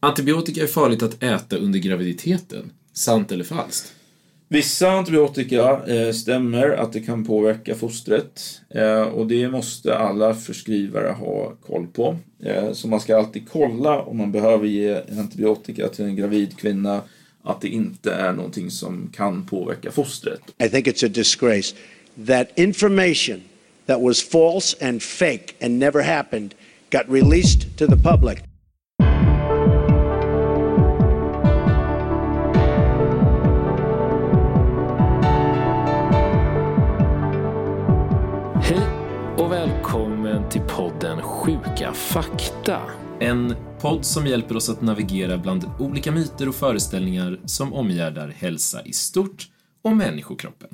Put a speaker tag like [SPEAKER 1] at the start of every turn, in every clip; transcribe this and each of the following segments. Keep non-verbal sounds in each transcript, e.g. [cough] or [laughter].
[SPEAKER 1] Antibiotika är farligt att äta under graviditeten. Sant eller falskt?
[SPEAKER 2] Vissa antibiotika eh, stämmer att det kan påverka fostret eh, och det måste alla förskrivare ha koll på. Eh, så man ska alltid kolla om man behöver ge antibiotika till en gravid kvinna att det inte är någonting som kan påverka fostret.
[SPEAKER 3] I think it's a disgrace that information that was false and fake and never happened got released to the public.
[SPEAKER 1] Sjuka fakta. En podd som hjälper oss att navigera bland olika myter och föreställningar som omgärdar hälsa i stort och människokroppen.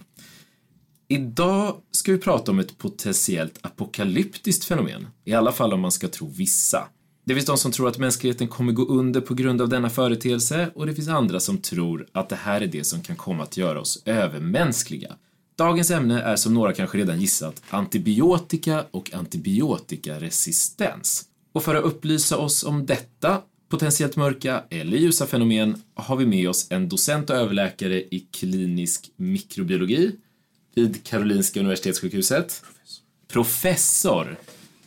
[SPEAKER 1] Idag ska vi prata om ett potentiellt apokalyptiskt fenomen, i alla fall om man ska tro vissa. Det finns de som tror att mänskligheten kommer gå under på grund av denna företeelse och det finns andra som tror att det här är det som kan komma att göra oss övermänskliga. Dagens ämne är som några kanske redan gissat antibiotika och antibiotikaresistens. Och för att upplysa oss om detta potentiellt mörka eller ljusa fenomen har vi med oss en docent och överläkare i klinisk mikrobiologi vid Karolinska Universitetssjukhuset. Professor.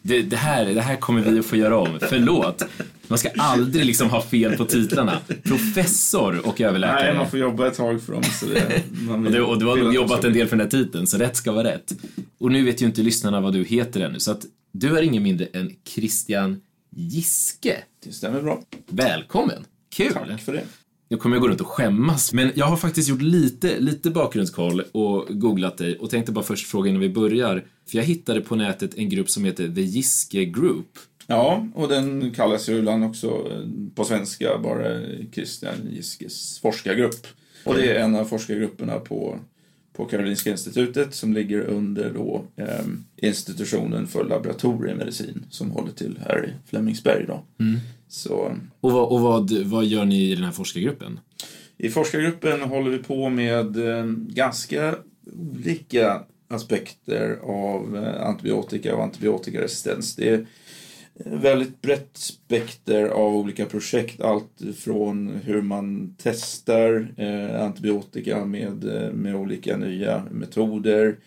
[SPEAKER 1] Det, det, här, det här kommer vi att få göra om. Förlåt. Man ska aldrig liksom ha fel på titlarna. Professor och överläkare.
[SPEAKER 2] Nej, man får jobba ett tag för dem. Så det, man
[SPEAKER 1] Och du, och du har jobbat en del för den här titeln, så rätt ska vara rätt. Och nu vet ju inte lyssnarna vad du heter ännu, så att du är ingen mindre än Christian Giske.
[SPEAKER 2] Det stämmer bra.
[SPEAKER 1] Välkommen! Kul!
[SPEAKER 2] Tack för det.
[SPEAKER 1] Jag kommer jag gå runt och skämmas, men jag har faktiskt gjort lite, lite bakgrundskoll och googlat dig och tänkte bara först fråga innan vi börjar, för jag hittade på nätet en grupp som heter The Giske Group.
[SPEAKER 2] Ja, och den kallas ju ibland också eh, på svenska bara Christian Giskes forskargrupp. Och det är en av forskargrupperna på, på Karolinska institutet som ligger under då, eh, institutionen för laboratoriemedicin som håller till här i Flemingsberg. Då. Så
[SPEAKER 1] Och, vad, och vad, vad gör ni i den här forskargruppen?
[SPEAKER 2] i forskargruppen håller vi på med eh, ganska olika aspekter av eh, antibiotika och antibiotikaresistens. Det är väldigt brett spekter av olika projekt. Allt från hur man testar eh, antibiotika med, eh, med olika nya metoder.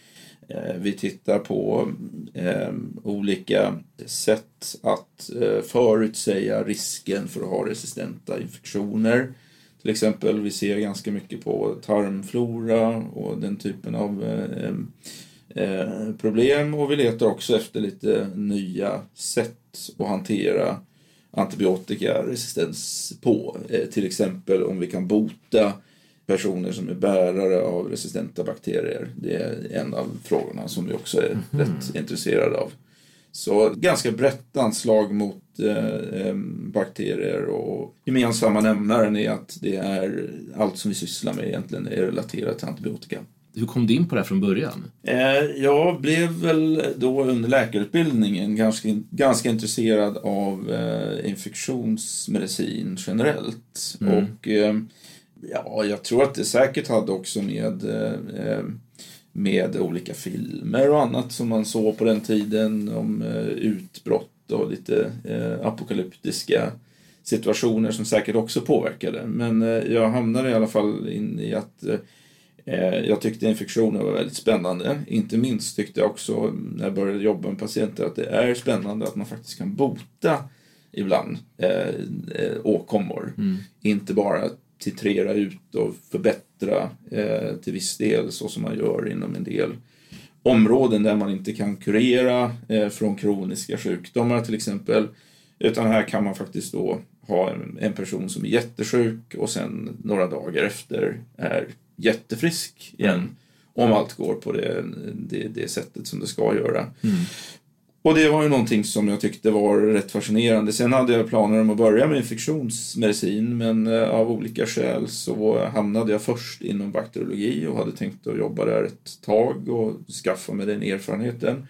[SPEAKER 2] Eh, vi tittar på eh, olika sätt att eh, förutsäga risken för att ha resistenta infektioner. Till exempel, vi ser ganska mycket på tarmflora och den typen av eh, eh, problem och vi letar också efter lite nya sätt att hantera antibiotikaresistens på. Eh, till exempel om vi kan bota personer som är bärare av resistenta bakterier. Det är en av frågorna som vi också är rätt intresserade av. Så ganska brett anslag mot eh, eh, bakterier och gemensamma nämnaren är att det är allt som vi sysslar med egentligen är relaterat till antibiotika.
[SPEAKER 1] Hur kom du in på det här från början?
[SPEAKER 2] Eh, jag blev väl då under läkarutbildningen ganska, ganska intresserad av eh, infektionsmedicin generellt. Och eh, ja, jag tror att det säkert hade också med, med olika filmer och annat som man såg på den tiden om utbrott och lite apokalyptiska situationer som säkert också påverkade. Men jag hamnade i alla fall in i att Jag tyckte infektioner var väldigt spännande. Inte minst tyckte jag också när jag började jobba med patienter att det är spännande att man faktiskt kan bota ibland eh, eh, åkommor. Inte bara titrera ut och förbättra eh, till viss del så som man gör inom en del områden där man inte kan kurera eh, från kroniska sjukdomar till exempel. Utan här kan man faktiskt då ha en, en person som är jättesjuk och sen några dagar efter är jättefrisk igen. Om allt går på det, det, det sättet som det ska göra. Och det var ju någonting som jag tyckte var rätt fascinerande. Sen hade jag planer om att börja med infektionsmedicin men eh, av olika skäl så hamnade jag först inom bakteriologi och hade tänkt att jobba där ett tag och skaffa mig den erfarenheten.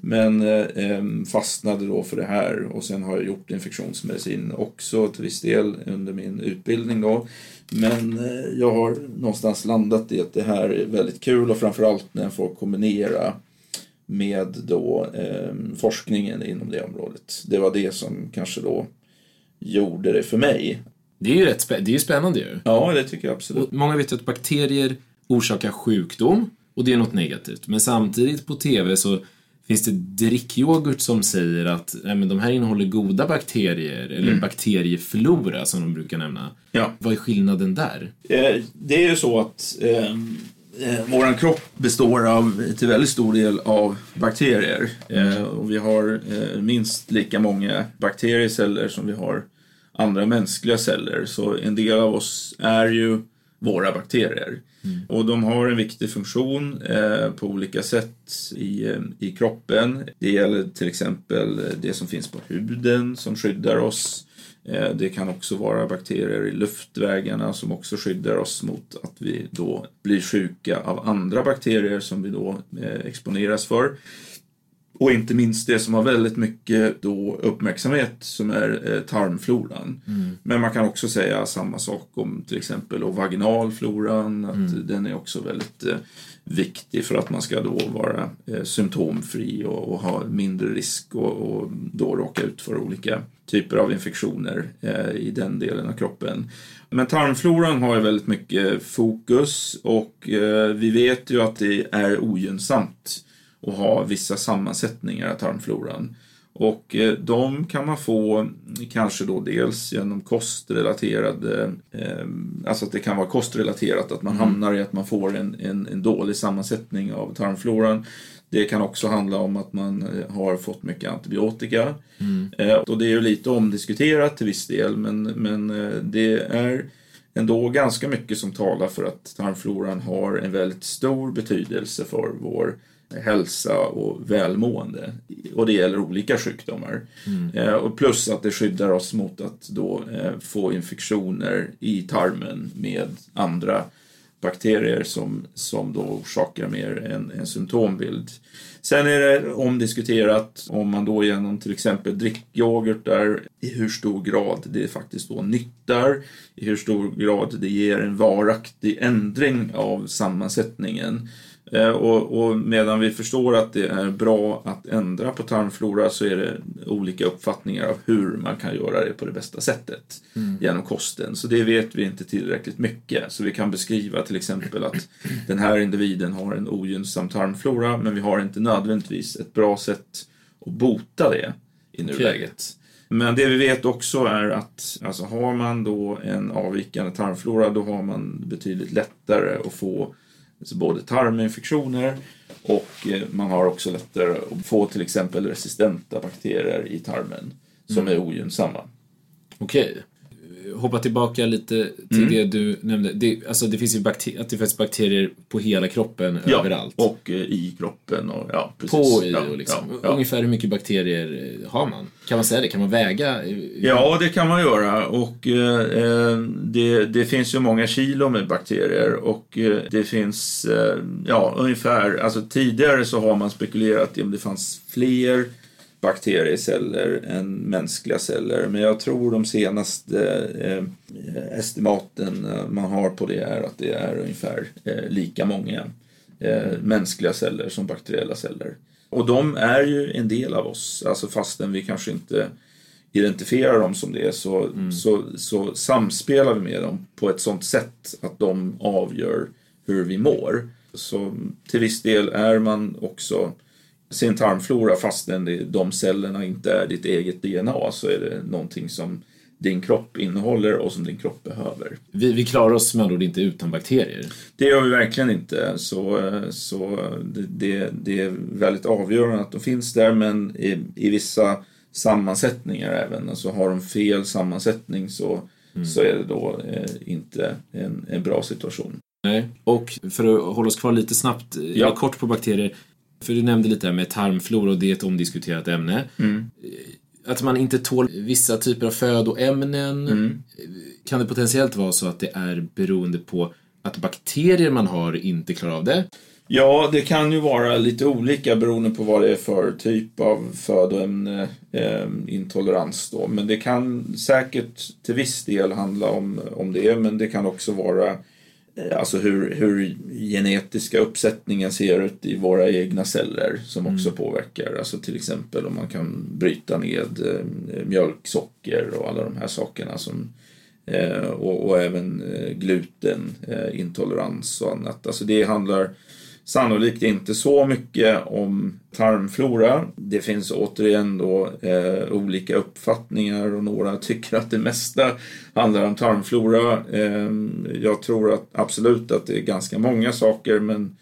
[SPEAKER 2] Men eh, fastnade då för det här och sen har jag gjort infektionsmedicin också till viss del under min utbildning då. Men eh, jag har någonstans landat i att det här är väldigt kul och framförallt när jag får kombinera med då eh, forskningen inom det området. Det var det som kanske då gjorde det för mig.
[SPEAKER 1] Det är ju rätt spä- det är ju spännande ju.
[SPEAKER 2] Ja, det tycker jag absolut.
[SPEAKER 1] Och många vet ju att bakterier orsakar sjukdom och det är något negativt. Men samtidigt på TV så finns det drickyoghurt som säger att nej, men de här innehåller goda bakterier eller bakterieflora som de brukar nämna.
[SPEAKER 2] Ja.
[SPEAKER 1] Vad är skillnaden där?
[SPEAKER 2] Eh, det är ju så att eh, eh, vår kropp består av till väldigt stor del av bakterier. Eh, och vi har eh, minst lika många bakterieceller som vi har andra mänskliga celler. Så en del av oss är ju våra bakterier. Och de har en viktig funktion eh, på olika sätt i, eh, i kroppen. Det gäller till exempel det som finns på huden som skyddar oss. Eh, Det kan också vara bakterier i luftvägarna som också skyddar oss mot att vi då blir sjuka av andra bakterier som vi då eh, exponeras för. Och inte minst det som har väldigt mycket då uppmärksamhet som är eh, tarmfloran. Men man kan också säga samma sak om till exempel vaginalfloran. Att den är också väldigt viktig för att man ska då vara eh, symptomfri och, och ha mindre risk och, och då råka ut för olika typer av infektioner eh, i den delen av kroppen. Men tarmfloran har ju väldigt mycket fokus och eh, vi vet ju att det är ogynnsamt att ha vissa sammansättningar av tarmfloran. Och eh, de kan man få kanske då dels genom kostrelaterade, eh, alltså att det kan vara kostrelaterat, att man hamnar i att man får en, en, en dålig sammansättning av tarmfloran. Det kan också handla om att man eh, har fått mycket antibiotika. Eh, och det är ju lite omdiskuterat till viss del, men, men det är ändå ganska mycket som talar för att tarmfloran har en väldigt stor betydelse för vår hälsa och välmående. Och det gäller olika sjukdomar. Eh, och plus att det skyddar oss mot att då eh, få infektioner i tarmen med andra bakterier som, som då orsakar mer en, en symptombild. Sen är det omdiskuterat om man då genom till exempel drickyoghurt där i hur stor grad det faktiskt då nyttar, i hur stor grad det ger en varaktig ändring av sammansättningen. Eh, Och, och medan vi förstår att det är bra att ändra på tarmflora så är det olika uppfattningar av hur man kan göra det på det bästa sättet genom kosten. Så det vet vi inte tillräckligt mycket. Så vi kan beskriva till exempel att [clears throat] den här individen har en ogynnsam tarmflora men vi har inte nödvändigtvis ett bra sätt att bota det i nuläget. Men det vi vet också är att alltså har man då en avvikande tarmflora då har man betydligt lättare att få både tarminfektioner och eh, man har också lättare att få till exempel resistenta bakterier i tarmen som är ogynnsamma.
[SPEAKER 1] Okej. Hoppa tillbaka lite till det du nämnde. Det, alltså det finns ju bakter- att det finns bakterier på hela kroppen, överallt.
[SPEAKER 2] och eh, i kroppen och ja, precis.
[SPEAKER 1] På i
[SPEAKER 2] ja,
[SPEAKER 1] och liksom.
[SPEAKER 2] Ja, ja.
[SPEAKER 1] Ungefär hur mycket bakterier eh, har man? Kan man säga det? Kan man väga?
[SPEAKER 2] Ja, det kan man göra. Och eh, eh, det, det finns ju många kilo med bakterier och eh, det finns, eh, ja, ungefär, alltså tidigare så har man spekulerat i om det fanns fler bakterieceller än mänskliga celler. Men jag tror de senaste eh, estimaten eh, man har på det är att det är ungefär eh, lika många eh, mänskliga celler som bakteriella celler. Och de är ju en del av oss, alltså fastän vi kanske inte identifierar dem som det så, så, så samspelar vi med dem på ett sånt sätt att de avgör hur vi mår. Så till viss del är man också sin tarmflora fastän de cellerna inte är ditt eget DNA så är det någonting som din kropp innehåller och som din kropp behöver.
[SPEAKER 1] Vi, vi klarar oss med andra ord inte utan bakterier.
[SPEAKER 2] Det gör vi verkligen inte. Så, så det, det, det är väldigt avgörande att de finns där men i, i vissa sammansättningar även. Alltså har de fel sammansättning så, så är det då eh, inte en, en bra situation.
[SPEAKER 1] Nej. Och för att hålla oss kvar lite snabbt, ja.
[SPEAKER 2] Ja.
[SPEAKER 1] kort på bakterier. För du nämnde lite här med tarmflora och det är ett omdiskuterat ämne. Att man inte tål vissa typer av födoämnen. Kan det potentiellt vara så att det är beroende på att bakterier man har inte klarar av det?
[SPEAKER 2] Ja, det kan ju vara lite olika beroende på vad det är för typ av födoämne eh, intolerans då. Men det kan säkert till viss del handla om, om det, men det kan också vara eh, Alltså hur, hur genetiska uppsättningen ser ut i våra egna celler som också mm. påverkar. Alltså till exempel om man kan bryta ned eh, mjölksocker och alla de här sakerna som eh, och, och, även eh, glutenintolerans och annat. Alltså det handlar Sannolikt inte så mycket om tarmflora. Det finns återigen då eh, olika uppfattningar och några tycker att det mesta handlar om tarmflora. Eh, jag tror att absolut att det är ganska många saker men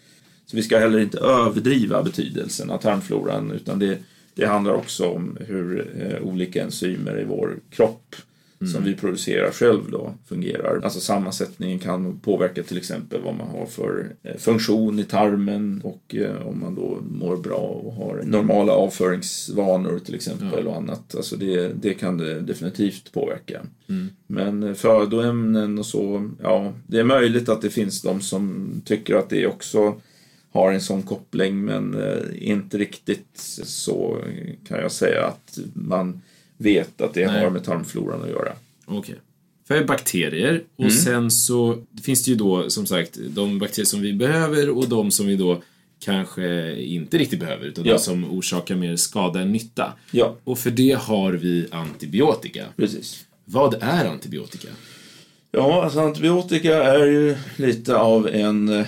[SPEAKER 2] så vi ska heller inte överdriva betydelsen av tarmfloran utan det, det handlar också om hur eh, olika enzymer i vår kropp mm. som vi producerar själv då fungerar. Alltså sammansättningen kan påverka till exempel vad man har för eh, funktion i tarmen och eh, om man då mår bra och har normala avföringsvanor till exempel ja. och annat. Alltså det, det kan det definitivt påverka. Mm. Men eh, födoämnen och så, ja, det är möjligt att det finns de som tycker att det också har en sån koppling men inte riktigt så kan jag säga att man vet att det Nej. har med tarmfloran att göra.
[SPEAKER 1] Okej. Okay. För bakterier och mm. sen så finns det ju då som sagt de bakterier som vi behöver och de som vi då kanske inte riktigt behöver utan ja. de som orsakar mer skada än nytta.
[SPEAKER 2] Ja.
[SPEAKER 1] Och för det har vi antibiotika.
[SPEAKER 2] Precis.
[SPEAKER 1] Vad är antibiotika?
[SPEAKER 2] Ja, alltså antibiotika är ju lite av en eh,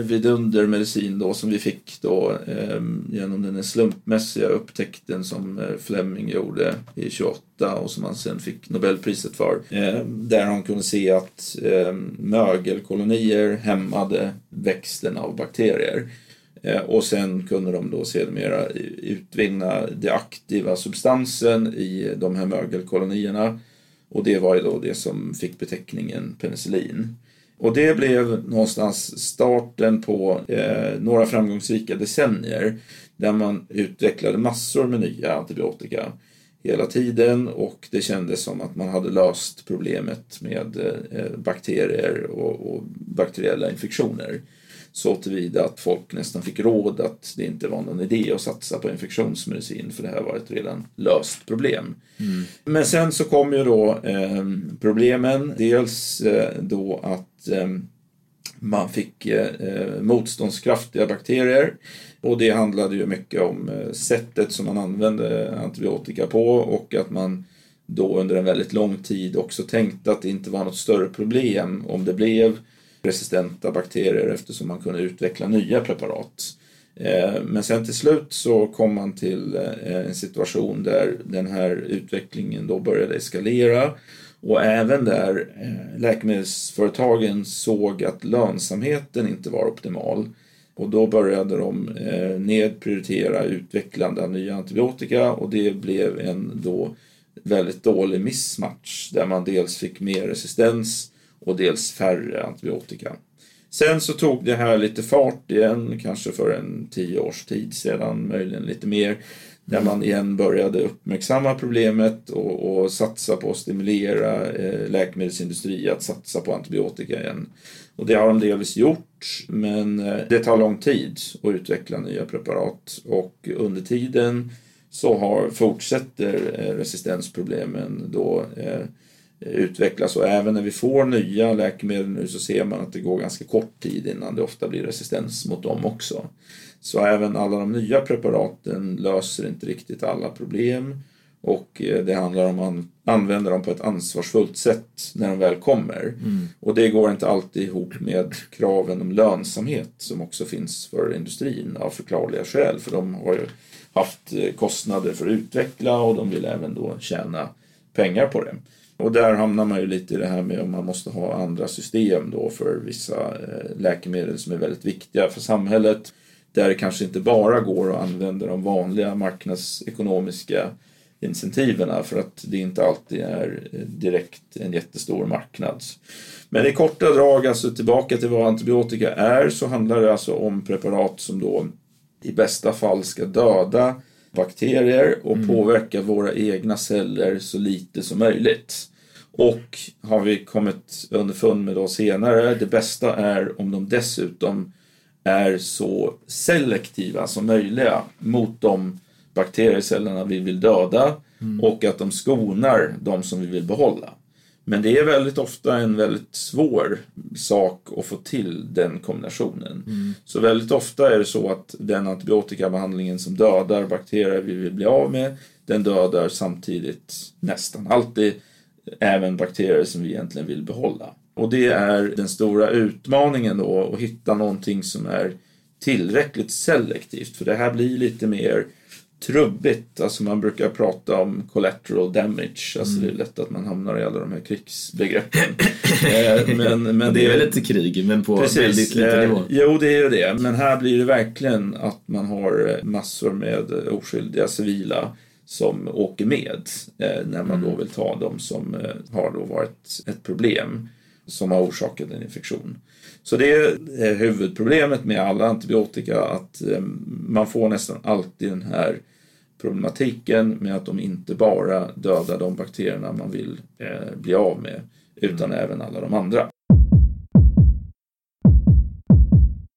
[SPEAKER 2] vidundermedicin då som vi fick då eh, genom den slumpmässiga upptäckten som eh, Fleming gjorde i 28 och som han sen fick Nobelpriset för. Eh, där han kunde se att eh, mögelkolonier hämmade växten av bakterier. Eh, och sen kunde de då sedermera utvinna den aktiva substansen i de här mögelkolonierna och det var ju då det som fick beteckningen penicillin. Och det blev någonstans starten på eh, några framgångsrika decennier där man utvecklade massor med nya antibiotika hela tiden och det kändes som att man hade löst problemet med eh, bakterier och, och bakteriella infektioner så tillvida att folk nästan fick råd att det inte var någon idé att satsa på infektionsmedicin för det här var ett redan löst problem. Mm. Men sen så kom ju då eh, problemen. Dels eh, då att eh, man fick eh, motståndskraftiga bakterier och det handlade ju mycket om eh, sättet som man använde antibiotika på och att man då under en väldigt lång tid också tänkte att det inte var något större problem om det blev resistenta bakterier eftersom man kunde utveckla nya preparat. Eh, men sen till slut så kom man till eh, en situation där den här utvecklingen då började eskalera och även där eh, läkemedelsföretagen såg att lönsamheten inte var optimal. Och då började de nedprioritera utvecklande av nya antibiotika och det blev en då väldigt dålig mismatch där man dels fick mer resistens och dels färre antibiotika. Sen så tog det här lite fart igen, kanske för en tio års tid sedan, möjligen lite mer, där man igen började uppmärksamma problemet och, och satsa på att stimulera eh, läkemedelsindustri att satsa på antibiotika igen. Och det har de delvis gjort, men eh, det tar lång tid att utveckla nya preparat och under tiden så har, fortsätter eh, resistensproblemen då eh, utvecklas och även när vi får nya läkemedel nu så ser man att det går ganska kort tid innan det ofta blir resistens mot dem också. Så även alla de nya preparaten löser inte riktigt alla problem och eh, det handlar om att använda dem på ett ansvarsfullt sätt när de väl kommer. Mm. Och det går inte alltid ihop med kraven om lönsamhet som också finns för industrin av förklarliga skäl för de har ju haft eh, kostnader för att utveckla och de vill även då tjäna pengar på det. Och där hamnar man ju lite i det här med om man måste ha andra system då för vissa eh, läkemedel som är väldigt viktiga för samhället. Där det kanske inte bara går att använda de vanliga marknadsekonomiska incentiverna för att det inte alltid är eh, direkt en jättestor marknad. Men i korta drag, alltså tillbaka till vad antibiotika är, så handlar det alltså om preparat som då i bästa fall ska döda bakterier och mm. påverka våra egna celler så lite som möjligt. Och har vi kommit underfund med då senare, det bästa är om de dessutom är så selektiva som möjliga mot de bakteriecellerna vi vill döda mm. och att de skonar de som vi vill behålla. Men det är väldigt ofta en väldigt svår sak att få till den kombinationen. Mm. Så väldigt ofta är det så att den antibiotikabehandlingen som dödar bakterier vi vill bli av med, den dödar samtidigt nästan alltid även bakterier som vi egentligen vill behålla. Och det är den stora utmaningen då, att hitta någonting som är tillräckligt selektivt. För det här blir lite mer trubbigt. Alltså man brukar prata om collateral damage. Alltså mm. det är lätt att man hamnar i alla de här krigsbegreppen. [laughs]
[SPEAKER 1] Eh, men, men det, det är väl lite krig, men på precis, väldigt liten nivå. Eh,
[SPEAKER 2] jo, det är ju det. Men här blir det verkligen att man har massor med oskyldiga civila som åker med eh, när man då mm. vill ta dem som har då varit ett problem som har orsakat en infektion. Så det är huvudproblemet med alla antibiotika att eh, man får nästan alltid den här problematiken med att de inte bara dödar de bakterierna man vill eh, bli av med utan mm. även alla de andra.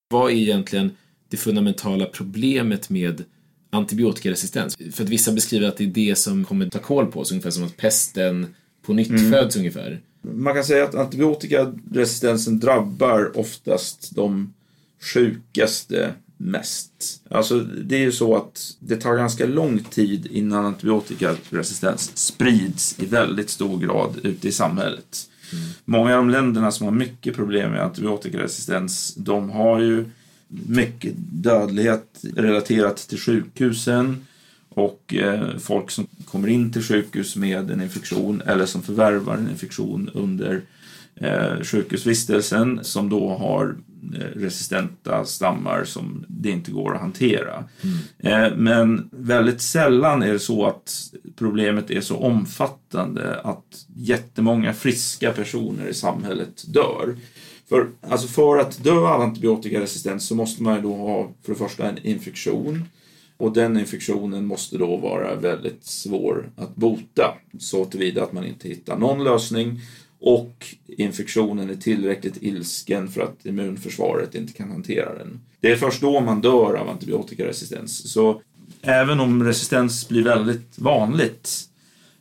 [SPEAKER 1] Vad är egentligen det fundamentala problemet med antibiotikaresistens? För att vissa beskriver att det är det som kommer ta koll på oss, ungefär som att pesten på nytt mm. föds ungefär.
[SPEAKER 2] Man kan säga att antibiotikaresistensen drabbar oftast de sjukaste mest. Alltså det är ju så att det tar ganska lång tid innan antibiotikaresistens sprids i väldigt stor grad ute i samhället. Mm. Många av de länderna som har mycket problem med antibiotikaresistens, de har ju mycket dödlighet relaterat till sjukhusen och eh, folk som kommer in till sjukhus med en infektion eller som förvärvar en infektion under eh, sjukhusvistelsen som då har eh, resistenta stammar som det inte går att hantera. Mm. Men väldigt sällan är det så att problemet är så omfattande att jättemånga friska personer i samhället dör. För, alltså för att dö av antibiotikaresistens så måste man då ha för det första en infektion och den infektionen måste då vara väldigt svår att bota så tillvida att man inte hittar någon lösning och infektionen är tillräckligt ilsken för att immunförsvaret inte kan hantera den. Det är först då man dör av antibiotikaresistens. Så även om resistens blir väldigt vanligt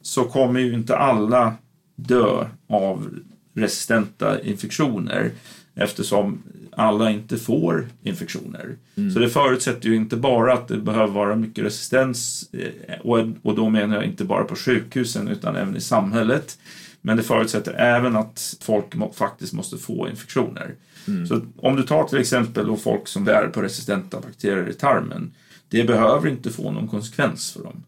[SPEAKER 2] så kommer ju inte alla dö av resistenta infektioner eftersom alla inte får infektioner. Mm. Så det förutsätter ju inte bara att det behöver vara mycket resistens eh, och, då menar jag inte bara på sjukhusen utan även i samhället. Men det förutsätter även att folk faktiskt måste få infektioner. Mm. Så om du tar till exempel då folk som bär på resistenta bakterier i tarmen. Det behöver inte få någon konsekvens för dem.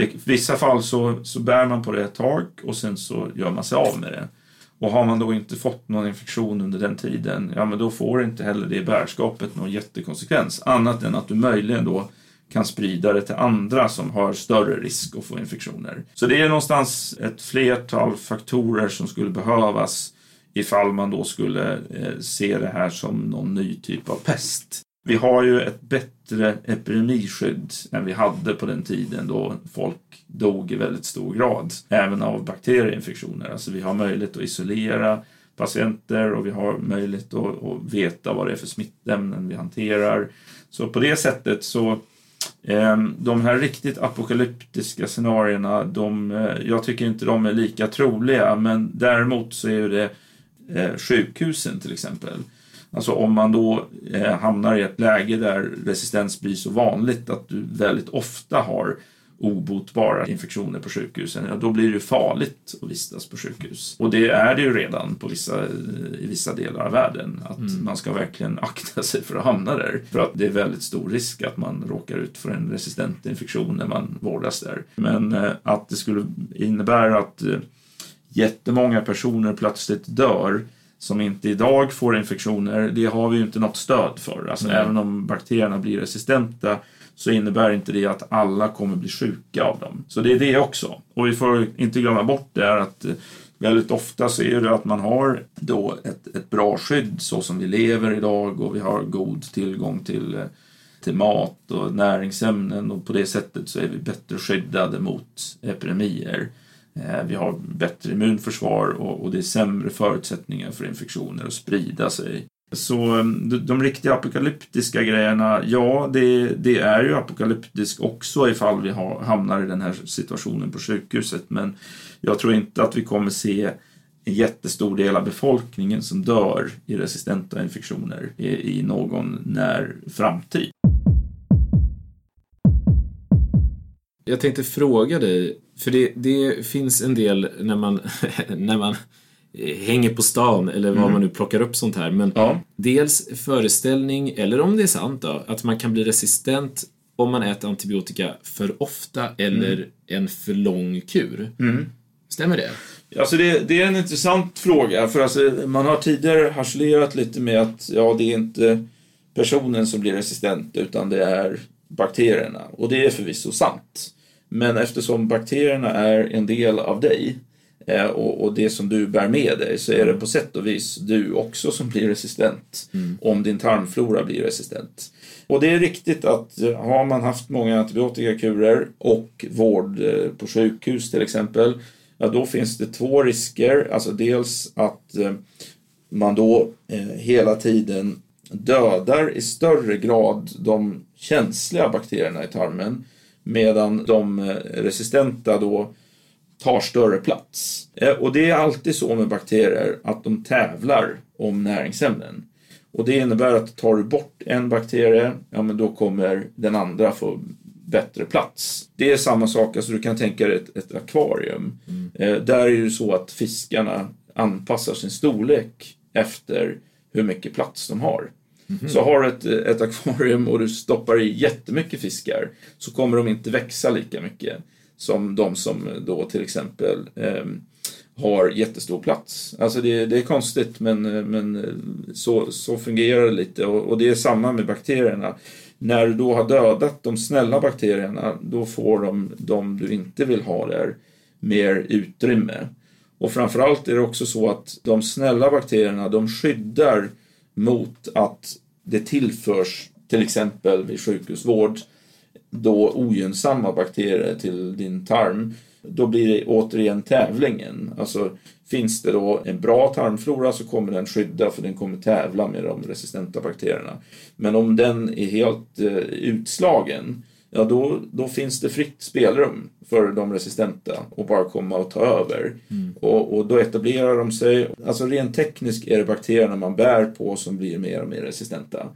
[SPEAKER 2] I vissa fall så, så bär man på det ett tag och sen så gör man sig av med det. Och har man då inte fått någon infektion under den tiden, ja men då får inte heller det bärskapet någon jättekonsekvens. Annat än att du möjligen då kan sprida det till andra som har större risk att få infektioner. Så det är någonstans ett flertal faktorer som skulle behövas ifall man då skulle eh, se det här som någon ny typ av pest. Vi har ju ett bättre epidemiskydd än vi hade på den tiden då folk dog i väldigt stor grad, även av bakterieinfektioner. Alltså vi har möjlighet att isolera patienter och vi har möjlighet att, att veta vad det är för smittämnen vi hanterar. Så på det sättet så ehm, de här riktigt apokalyptiska scenarierna, de, eh, jag tycker inte de är lika troliga, men däremot så är det eh, sjukhusen till exempel Alltså om man då eh, hamnar i ett läge där resistens blir så vanligt att du väldigt ofta har obotbara infektioner på sjukhusen, ja, då blir det farligt att vistas på sjukhus. Och det är det ju redan på vissa, i vissa delar av världen. Att mm. man ska verkligen [laughs] akta sig för att hamna där. För att det är väldigt stor risk att man råkar ut för en resistent infektion när man vårdas där. Men eh, att det skulle innebära att eh, jättemånga personer plötsligt dör som inte idag får infektioner, det har vi ju inte något stöd för. Alltså mm. även om bakterierna blir resistenta så innebär inte det att alla kommer bli sjuka av dem. Så det är det också. Och vi får inte glömma bort det är att eh, väldigt ofta så är det att man har då ett, ett bra skydd så som vi lever idag och vi har god tillgång till, eh, till mat och näringsämnen och på det sättet så är vi bättre skyddade mot epidemier. Eh, vi har bättre immunförsvar och, det är sämre förutsättningar för infektioner att sprida sig. Så ehm, de, riktiga apokalyptiska grejerna, ja det, det är ju apokalyptiskt också ifall vi har, hamnar i den här situationen på sjukhuset men jag tror inte att vi kommer se en jättestor del av befolkningen som dör i resistenta infektioner i någon när framtid.
[SPEAKER 1] Jag tänkte fråga dig, för det, det finns en del när man, [laughs] när man hänger på stan eller var man nu plockar upp sånt här. Men
[SPEAKER 2] Ja.
[SPEAKER 1] dels föreställning, eller om det är sant då, att man kan bli resistent om man äter antibiotika för ofta eller en för lång kur. Stämmer det?
[SPEAKER 2] Alltså det, det är en intressant fråga, för alltså man har tidigare harselerat lite med att ja, det är inte personen som blir resistent, utan det är bakterierna. Och det är förvisso sant. Men eftersom bakterierna är en del av dig eh, och, och det som du bär med dig så är det på sätt och vis du också som blir resistent om din tarmflora blir resistent. Och det är riktigt att eh, har man haft många antibiotikakurer och vård eh, på sjukhus till exempel, ja då finns det två risker. Alltså dels att man då hela tiden dödar i större grad de känsliga bakterierna i tarmen medan de eh, resistenta då tar större plats. Eh, Och det är alltid så med bakterier att de tävlar om näringsämnen. Och det innebär att tar du bort en bakterie, ja men då kommer den andra få bättre plats. Det är samma sak, alltså du kan tänka dig ett, ett akvarium. Eh, där är det ju så att fiskarna anpassar sin storlek efter hur mycket plats de har. Mm-hmm. Så har du ett, ett akvarium och du stoppar i jättemycket fiskar så kommer de inte växa lika mycket som de som då till exempel eh, har jättestor plats. Alltså det, det är konstigt men, men så, så fungerar det lite och, och det är samma med bakterierna. När du då har dödat de snälla bakterierna då får de, de du inte vill ha där mer utrymme. Och framförallt är det också så att de snälla bakterierna de skyddar mot att det tillförs till exempel vid sjukhusvård då ogynnsamma bakterier till din tarm. Då blir det återigen tävlingen. Alltså finns det då en bra tarmflora så kommer den skydda för den kommer tävla med de resistenta bakterierna. Men om den är helt eh, utslagen ja då, då finns det fritt spelrum för de resistenta att bara komma och ta över. Och, och då etablerar de sig. Alltså rent tekniskt är det bakterierna man bär på som blir mer och mer resistenta.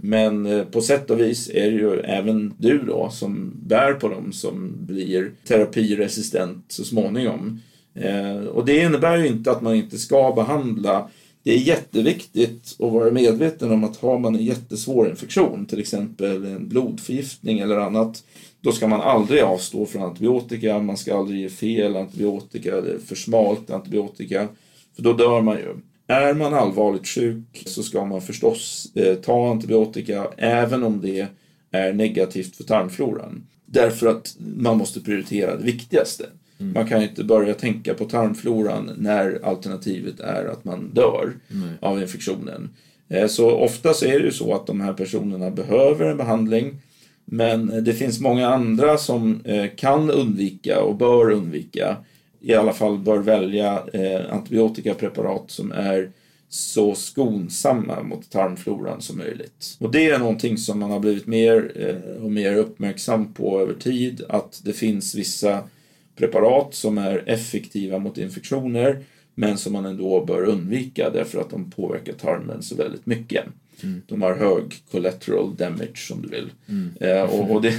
[SPEAKER 2] Men eh, på sätt och vis är det ju även du då som bär på dem som blir terapiresistent så småningom. Eh, och det innebär ju inte att man inte ska behandla det är jätteviktigt att vara medveten om att har man en jättesvår infektion, till exempel en blodförgiftning eller annat, då ska man aldrig avstå från antibiotika, man ska aldrig ge fel antibiotika eller för smalt antibiotika, för då dör man ju. Är man allvarligt sjuk så ska man förstås eh, ta antibiotika även om det är negativt för tarmfloran. Därför att man måste prioritera det viktigaste. Man kan ju inte börja tänka på tarmfloran när alternativet är att man dör av infektionen. Eh, Så oftast är det ju så att de här personerna behöver en behandling men det finns många andra som eh, kan undvika och bör undvika. I alla fall bör välja eh, antibiotikapreparat som är så skonsamma mot tarmfloran som möjligt. Och det är någonting som man har blivit mer eh, och mer uppmärksam på över tid. Att det finns vissa preparat som är effektiva mot infektioner men som man ändå bör undvika därför att de påverkar tarmen så väldigt mycket. De har hög collateral damage som du vill. Eh, och och det,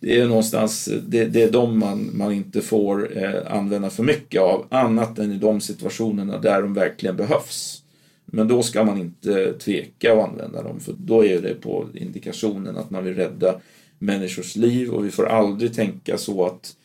[SPEAKER 2] det är någonstans, det, det är de man, man inte får eh, använda för mycket av annat än i de situationerna där de verkligen behövs. Men då ska man inte tveka att använda dem för då är det på indikationen att man vill rädda människors liv och vi får aldrig tänka så att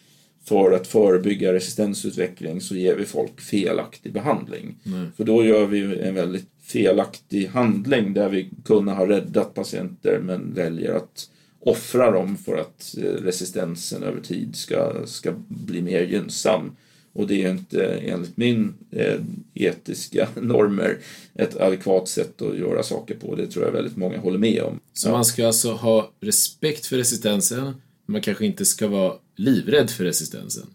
[SPEAKER 2] för att förebygga resistensutveckling så ger vi folk felaktig behandling. För då gör vi en väldigt felaktig handling där vi kunde ha räddat patienter men väljer att offra dem för att eh, resistensen över tid ska, ska bli mer gynnsam. Och det är inte enligt min eh, etiska [laughs] normer ett adekvat sätt att göra saker på. Det tror jag väldigt många håller med om.
[SPEAKER 1] Så man ska alltså ha respekt för resistensen, man kanske inte ska vara livrädd för resistensen.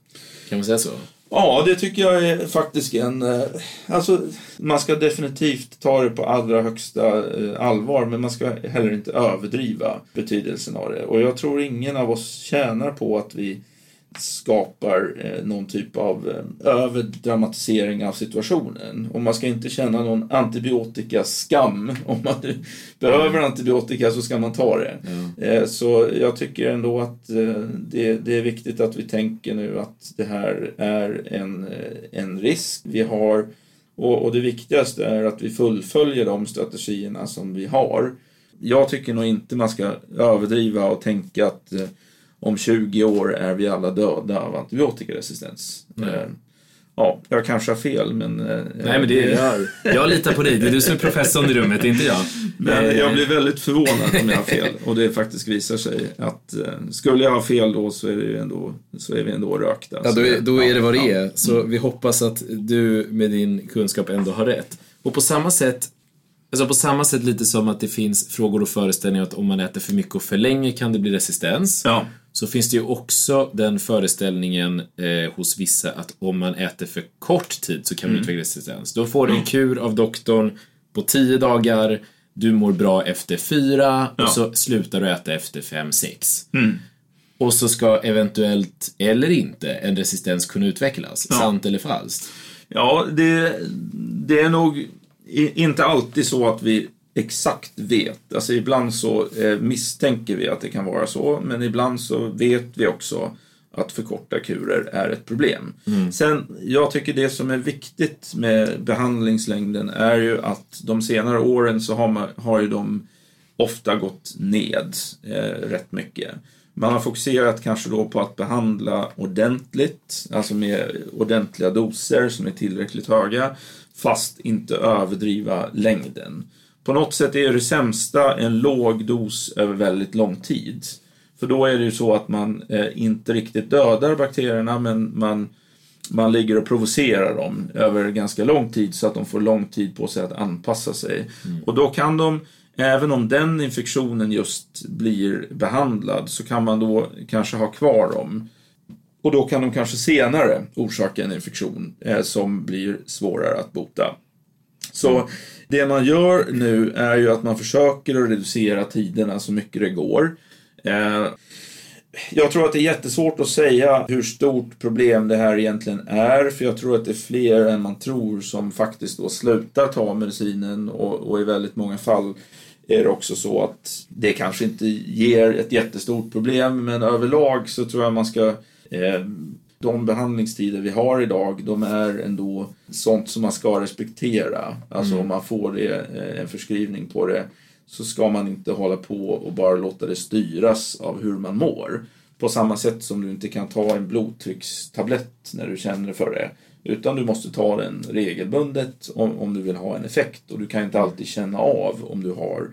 [SPEAKER 1] Kan man säga så?
[SPEAKER 2] Ja, det tycker jag är faktiskt en... Eh, alltså, man ska definitivt ta det på allra högsta eh, allvar, men man ska heller inte överdriva betydelsen av det. Och jag tror ingen av oss tjänar på att vi skapar eh, någon typ av eh, överdramatisering av situationen. Och man ska inte känna någon antibiotikaskam. [laughs] Om man nu behöver antibiotika så ska man ta det. Eh, så jag tycker ändå att eh, det, det är viktigt att vi tänker nu att det här är en, eh, en risk vi har. Och, och det viktigaste är att vi fullföljer de strategierna som vi har. Jag tycker nog inte man ska överdriva och tänka att eh, om 20 år är vi alla döda av antibiotikaresistens. Eh, ja, jag kanske har fel, men... eh,
[SPEAKER 1] Nej, men det, jag, jag litar på dig. Det är du som är professorn i rummet, inte jag.
[SPEAKER 2] Men
[SPEAKER 1] Eh,
[SPEAKER 2] jag blir väldigt förvånad om jag har fel och det faktiskt visar sig att skulle jag ha fel då så är, det ju ändå, så är vi ändå rökta.
[SPEAKER 1] Ja, då är, då är det vad det är. Så vi hoppas att du med din kunskap ändå har rätt. Och på samma sätt, alltså på samma sätt lite som att det finns frågor och föreställningar att om man äter för mycket och för länge kan det bli resistens.
[SPEAKER 2] Ja.
[SPEAKER 1] Så finns det ju också den föreställningen eh, hos vissa att om man äter för kort tid så kan man utveckla resistens. Då får du en kur av doktorn på 10 dagar, du mår bra efter fyra och
[SPEAKER 2] Ja.
[SPEAKER 1] så slutar du äta efter fem sex. Och så ska eventuellt, eller inte, en resistens kunna utvecklas. Sant eller falskt?
[SPEAKER 2] Ja, det, det är nog inte alltid så att vi exakt vet. Alltså ibland så eh, misstänker vi att det kan vara så, men ibland så vet vi också att för korta kurer är ett problem. Sen, jag tycker det som är viktigt med behandlingslängden är ju att de senare åren så har, man, har ju de ofta gått ned eh, rätt mycket. Man har fokuserat kanske då på att behandla ordentligt, alltså med ordentliga doser som är tillräckligt höga, fast inte överdriva längden. På något sätt är det sämsta en låg dos över väldigt lång tid. För då är det ju så att man eh, inte riktigt dödar bakterierna, men man man ligger och provocerar dem över ganska lång tid så att de får lång tid på sig att anpassa sig. Och då kan de, även om den infektionen just blir behandlad, så kan man då kanske ha kvar dem. Och då kan de kanske senare orsaka en infektion eh, som blir svårare att bota. Så det man gör nu är ju att man försöker att reducera tiderna så mycket det går. Eh, jag tror att det är jättesvårt att säga hur stort problem det här egentligen är, för jag tror att det är fler än man tror som faktiskt då slutar ta medicinen och, och i väldigt många fall är det också så att det kanske inte ger ett jättestort problem, men överlag så tror jag man ska eh, de behandlingstider vi har idag, de är ändå sånt som man ska respektera. Alltså om man får det, eh, en förskrivning på det så ska man inte hålla på och bara låta det styras av hur man mår. På samma sätt som du inte kan ta en blodtryckstablett när du känner för det. Utan du måste ta den regelbundet om, om du vill ha en effekt. Och du kan inte alltid känna av om du har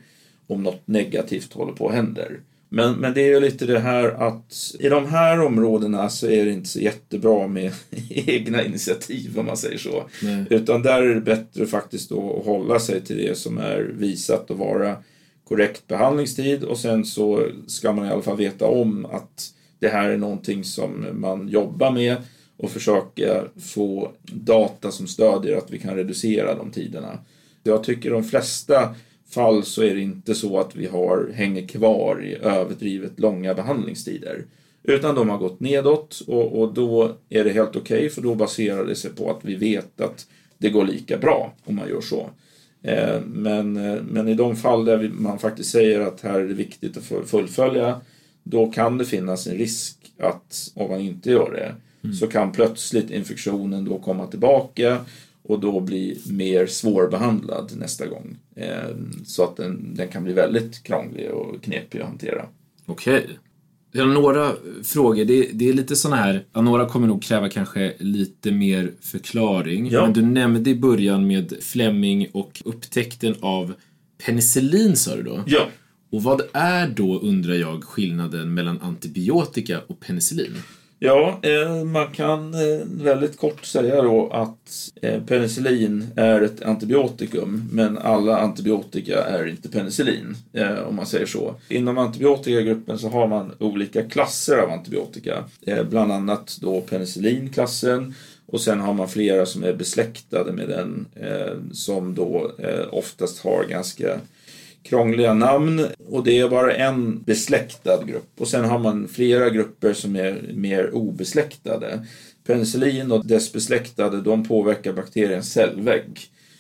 [SPEAKER 2] om något negativt håller på att hända. Men, men det är ju lite det här att i de här områdena så är det inte så jättebra med [laughs] egna initiativ om man säger så.
[SPEAKER 1] Nej.
[SPEAKER 2] Utan där är det bättre faktiskt att hålla sig till det som är visat att vara korrekt behandlingstid och sen så ska man i alla fall veta om att det här är någonting som man jobbar med och försöka få data som stödjer att vi kan reducera de tiderna. Jag tycker de flesta fall så är det inte så att vi har, hänger kvar i överdrivet långa behandlingstider. Utan de har gått nedåt och, och då är det helt okej för då baserar det sig på att vi vet att det går lika bra om man gör så. Eh, Men, eh, men i de fall där man faktiskt säger att här är det viktigt att fu- fullfölja då kan det finnas en risk att om man inte gör det så kan plötsligt infektionen då komma tillbaka och då bli mer svårbehandlad nästa gång. Eh, Så att den, den kan bli väldigt krånglig och knepig att hantera.
[SPEAKER 1] Okej. Jag har några frågor. Det, det är lite såna här, några kommer nog kräva kanske lite mer förklaring.
[SPEAKER 2] Ja.
[SPEAKER 1] Men du nämnde i början med Fleming och upptäckten av penicillin sa du då?
[SPEAKER 2] Ja,
[SPEAKER 1] Och vad är då, undrar jag, skillnaden mellan antibiotika och penicillin?
[SPEAKER 2] Ja, eh, man kan eh, väldigt kort säga då att eh, penicillin är ett antibiotikum, men alla antibiotika är inte penicillin, om man säger så. Inom antibiotikagruppen så har man olika klasser av antibiotika, bland annat då penicillinklassen, och sen har man flera som är besläktade med den, som då oftast har ganska krångliga namn och det är bara en besläktad grupp. Och sen har man flera grupper som är mer obesläktade. Penicillin och dess besläktade, de påverkar bakteriens cellvägg.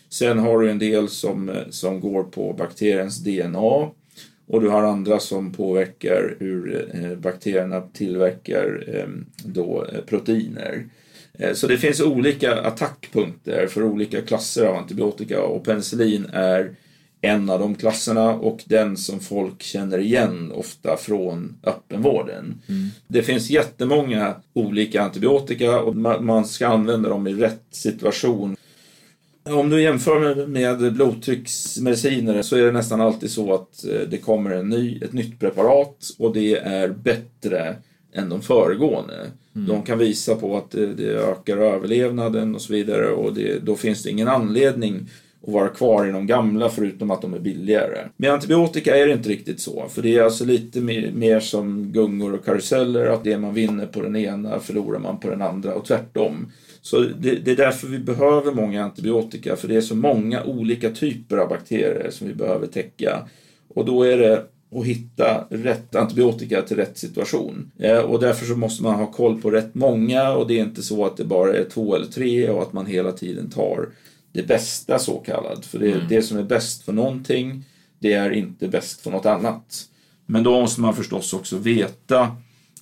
[SPEAKER 2] Sen har du en del som, som går på bakteriens DNA och du har andra som påverkar hur eh, bakterierna tillverkar eh, då, eh, proteiner. Så det finns olika attackpunkter för olika klasser av antibiotika och penicillin är en av de klasserna och den som folk känner igen ofta från öppenvården. Mm. Det finns jättemånga olika antibiotika och man ska använda dem i rätt situation. Om du jämför med blodtrycksmediciner så är det nästan alltid så att eh, det kommer en ny, ett nytt preparat och det är bättre än de föregående. Mm. De kan visa på att det, det, ökar överlevnaden och så vidare och det, då finns det ingen anledning och vara kvar i de gamla förutom att de är billigare. Med antibiotika är det inte riktigt så, för det är alltså lite mer, mer som gungor och karuseller, att det man vinner på den ena förlorar man på den andra och tvärtom. Så det, det, är därför vi behöver många antibiotika, för det är så många olika typer av bakterier som vi behöver täcka. Och då är det att hitta rätt antibiotika till rätt situation. Eh, och därför så måste man ha koll på rätt många och det är inte så att det bara är två eller tre och att man hela tiden tar det bästa så kallat. För det, mm. det som är bäst för någonting, det är inte bäst för något annat. Men då måste man förstås också veta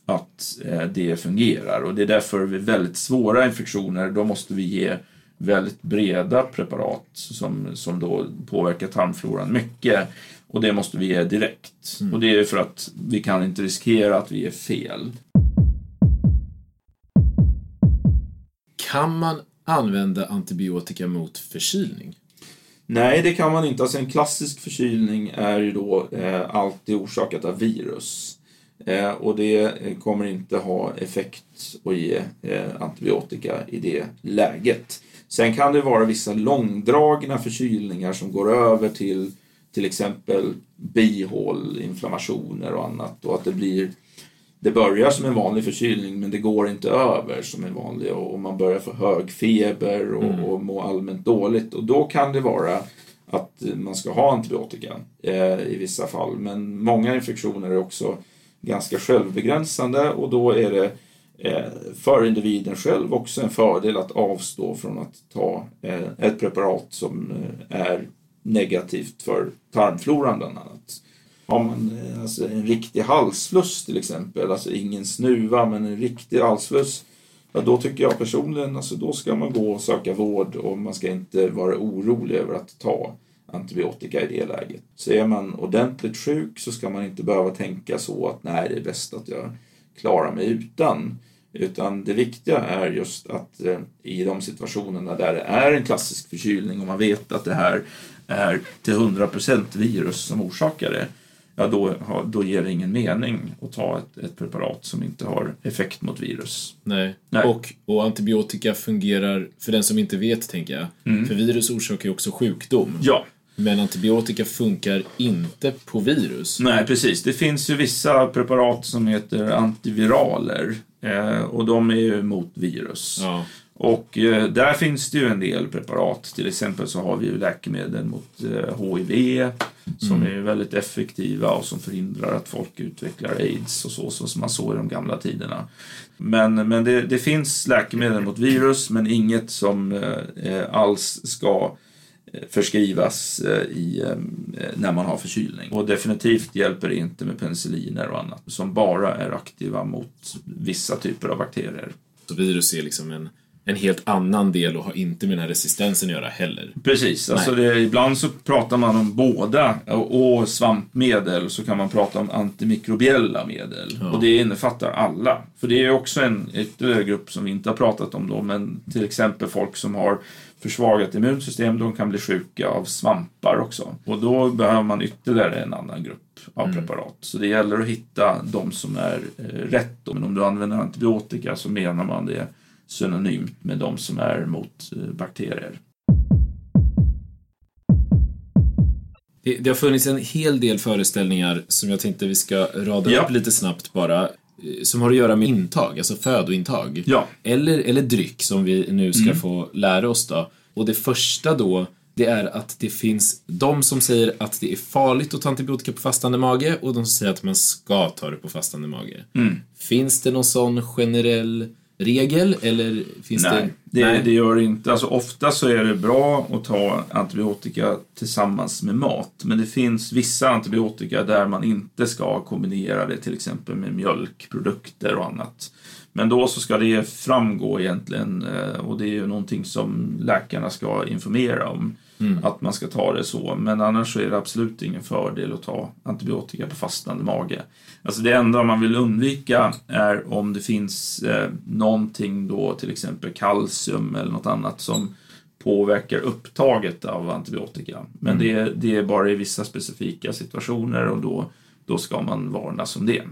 [SPEAKER 2] att eh, det fungerar och det är därför vid väldigt svåra infektioner då måste vi ge väldigt breda preparat som, som då påverkar tarmfloran mycket och det måste vi ge direkt. Mm. Och det är för att vi kan inte riskera att vi ger fel.
[SPEAKER 1] Kan man använda antibiotika mot förkylning?
[SPEAKER 2] Nej, det kan man inte. Alltså en klassisk förkylning är ju då eh, alltid orsakat av virus. Eh, och det eh, kommer inte ha effekt att ge eh, antibiotika i det läget. Sen kan det vara vissa långdragna förkylningar som går över till till exempel bihåleinflammationer och annat och att det blir det börjar som en vanlig förkylning men det går inte över som en vanlig och man börjar få hög feber och, mm. och må allmänt dåligt och då kan det vara att man ska ha antibiotika eh, i vissa fall men många infektioner är också ganska självbegränsande och då är det eh, för individen själv också en fördel att avstå från att ta eh, ett preparat som eh, är negativt för tarmfloran bland annat. Har man eh, alltså, en riktig halsfluss till exempel, alltså ingen snuva men en riktig halsfluss, ja, då tycker jag personligen alltså, då ska man gå och söka vård och man ska inte vara orolig över att ta antibiotika i det läget. Så är man ordentligt sjuk så ska man inte behöva tänka så att nej, det är bäst att jag klarar mig utan. Utan det viktiga är just att eh, i de situationerna där det är en klassisk förkylning och man vet att det här är till 100% virus som orsakar det, ja då, då ger det ingen mening att ta ett, ett preparat som inte har effekt mot virus.
[SPEAKER 1] Nej, Nej. Och, och antibiotika fungerar, för den som inte vet tänker jag, mm. för virus orsakar ju också sjukdom.
[SPEAKER 2] Ja.
[SPEAKER 1] Men antibiotika funkar inte på virus.
[SPEAKER 2] Nej, precis. Det finns ju vissa preparat som heter antiviraler eh, och de är ju mot virus. Ja. Och eh, där finns det ju en del preparat. Till exempel så har vi ju läkemedel mot eh, HIV som mm. är väldigt effektiva och som förhindrar att folk utvecklar aids och så, så som man såg i de gamla tiderna. Men, men det, det finns läkemedel mot virus men inget som eh, alls ska eh, förskrivas eh, i, eh, när man har förkylning. Och definitivt hjälper det inte med penicilliner och annat som bara är aktiva mot vissa typer av bakterier.
[SPEAKER 1] Så virus är liksom en en helt annan del och har inte med den här resistensen att göra heller.
[SPEAKER 2] Precis, alltså det, ibland så pratar man om båda och svampmedel så kan man prata om antimikrobiella medel ja. och det innefattar alla. För det är också en ytterligare grupp som vi inte har pratat om då men till exempel folk som har försvagat immunsystem, de kan bli sjuka av svampar också. Och då behöver man ytterligare en annan grupp av mm. preparat. Så det gäller att hitta de som är eh, rätt. Men om du använder antibiotika så menar man det synonymt med de som är mot eh, bakterier.
[SPEAKER 1] Det, det har funnits en hel del föreställningar som jag tänkte vi ska rada ja. upp lite snabbt bara eh, som har att göra med intag, alltså födointag.
[SPEAKER 2] Ja.
[SPEAKER 1] Eller, eller dryck som vi nu ska mm. få lära oss då. Och det första då det är att det finns de som säger att det är farligt att ta antibiotika på fastande mage och de som säger att man ska ta det på fastande mage. Finns det någon sån generell regel eller finns
[SPEAKER 2] Nej,
[SPEAKER 1] det?
[SPEAKER 2] det, det gör det inte. Alltså, ofta så är det bra att ta antibiotika tillsammans med mat. Men det finns vissa antibiotika där man inte ska kombinera det till exempel med mjölkprodukter och annat. Men då så ska det framgå egentligen eh, och det är ju någonting som läkarna ska informera om. Att man ska ta det så. Men annars så är det absolut ingen fördel att ta antibiotika på fastande mage. Alltså det enda man vill undvika är om det finns eh, någonting då till exempel kalcium eller något annat som påverkar upptaget av antibiotika. Men det, det är bara i vissa specifika situationer och då, då ska man varnas om det.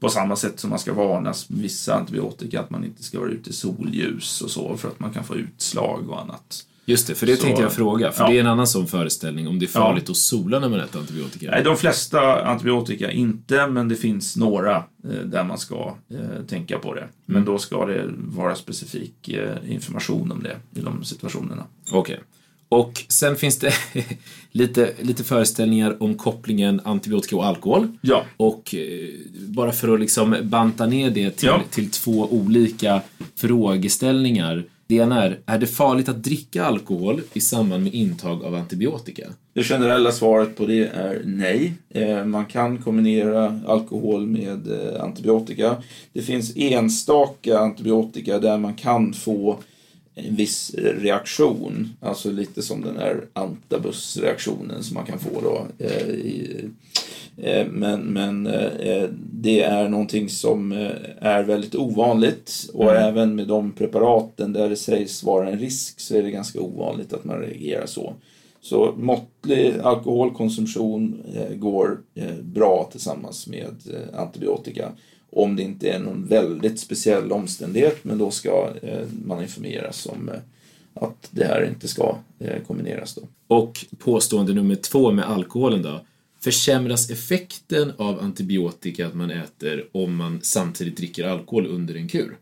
[SPEAKER 2] På samma sätt som man ska varnas med vissa antibiotika att man inte ska vara ute i solljus och så för att man kan få utslag och annat.
[SPEAKER 1] Just det, för det
[SPEAKER 2] Så-
[SPEAKER 1] tänkte jag fråga. För
[SPEAKER 2] ja.
[SPEAKER 1] det är en annan sån föreställning om det är farligt att sola när man äter antibiotika.
[SPEAKER 2] Nej, de flesta antibiotika inte, men det finns några eh, där man ska eh, tänka på det. Men då ska det vara specifik eh, information om det i de situationerna.
[SPEAKER 1] Okej. Och sen finns det [laughs] lite, lite föreställningar om kopplingen antibiotika och alkohol.
[SPEAKER 2] Ja.
[SPEAKER 1] Och eh, bara för att liksom banta ner det till,
[SPEAKER 2] Ja.
[SPEAKER 1] till två olika frågeställningar. Det ena är, är det farligt att dricka alkohol i samband med intag av antibiotika?
[SPEAKER 2] Det generella svaret på det är nej. Eh, man kan kombinera alkohol med eh, antibiotika. Det finns enstaka antibiotika där man kan få en viss reaktion, alltså lite som den här antabusreaktionen som man kan få då. eh, i- men, men eh, det är någonting som eh, är väldigt ovanligt och även med de preparaten där det sägs vara en risk så är det ganska ovanligt att man reagerar så. Så måttlig alkoholkonsumtion eh, går eh, bra tillsammans med eh, antibiotika. Om det inte är någon väldigt speciell omständighet, men då ska eh, man informeras om eh, att det här inte ska eh, kombineras. Då.
[SPEAKER 1] Och påstående nummer två med alkoholen då. Försämras effekten av antibiotika att man äter om man samtidigt dricker alkohol under en kur?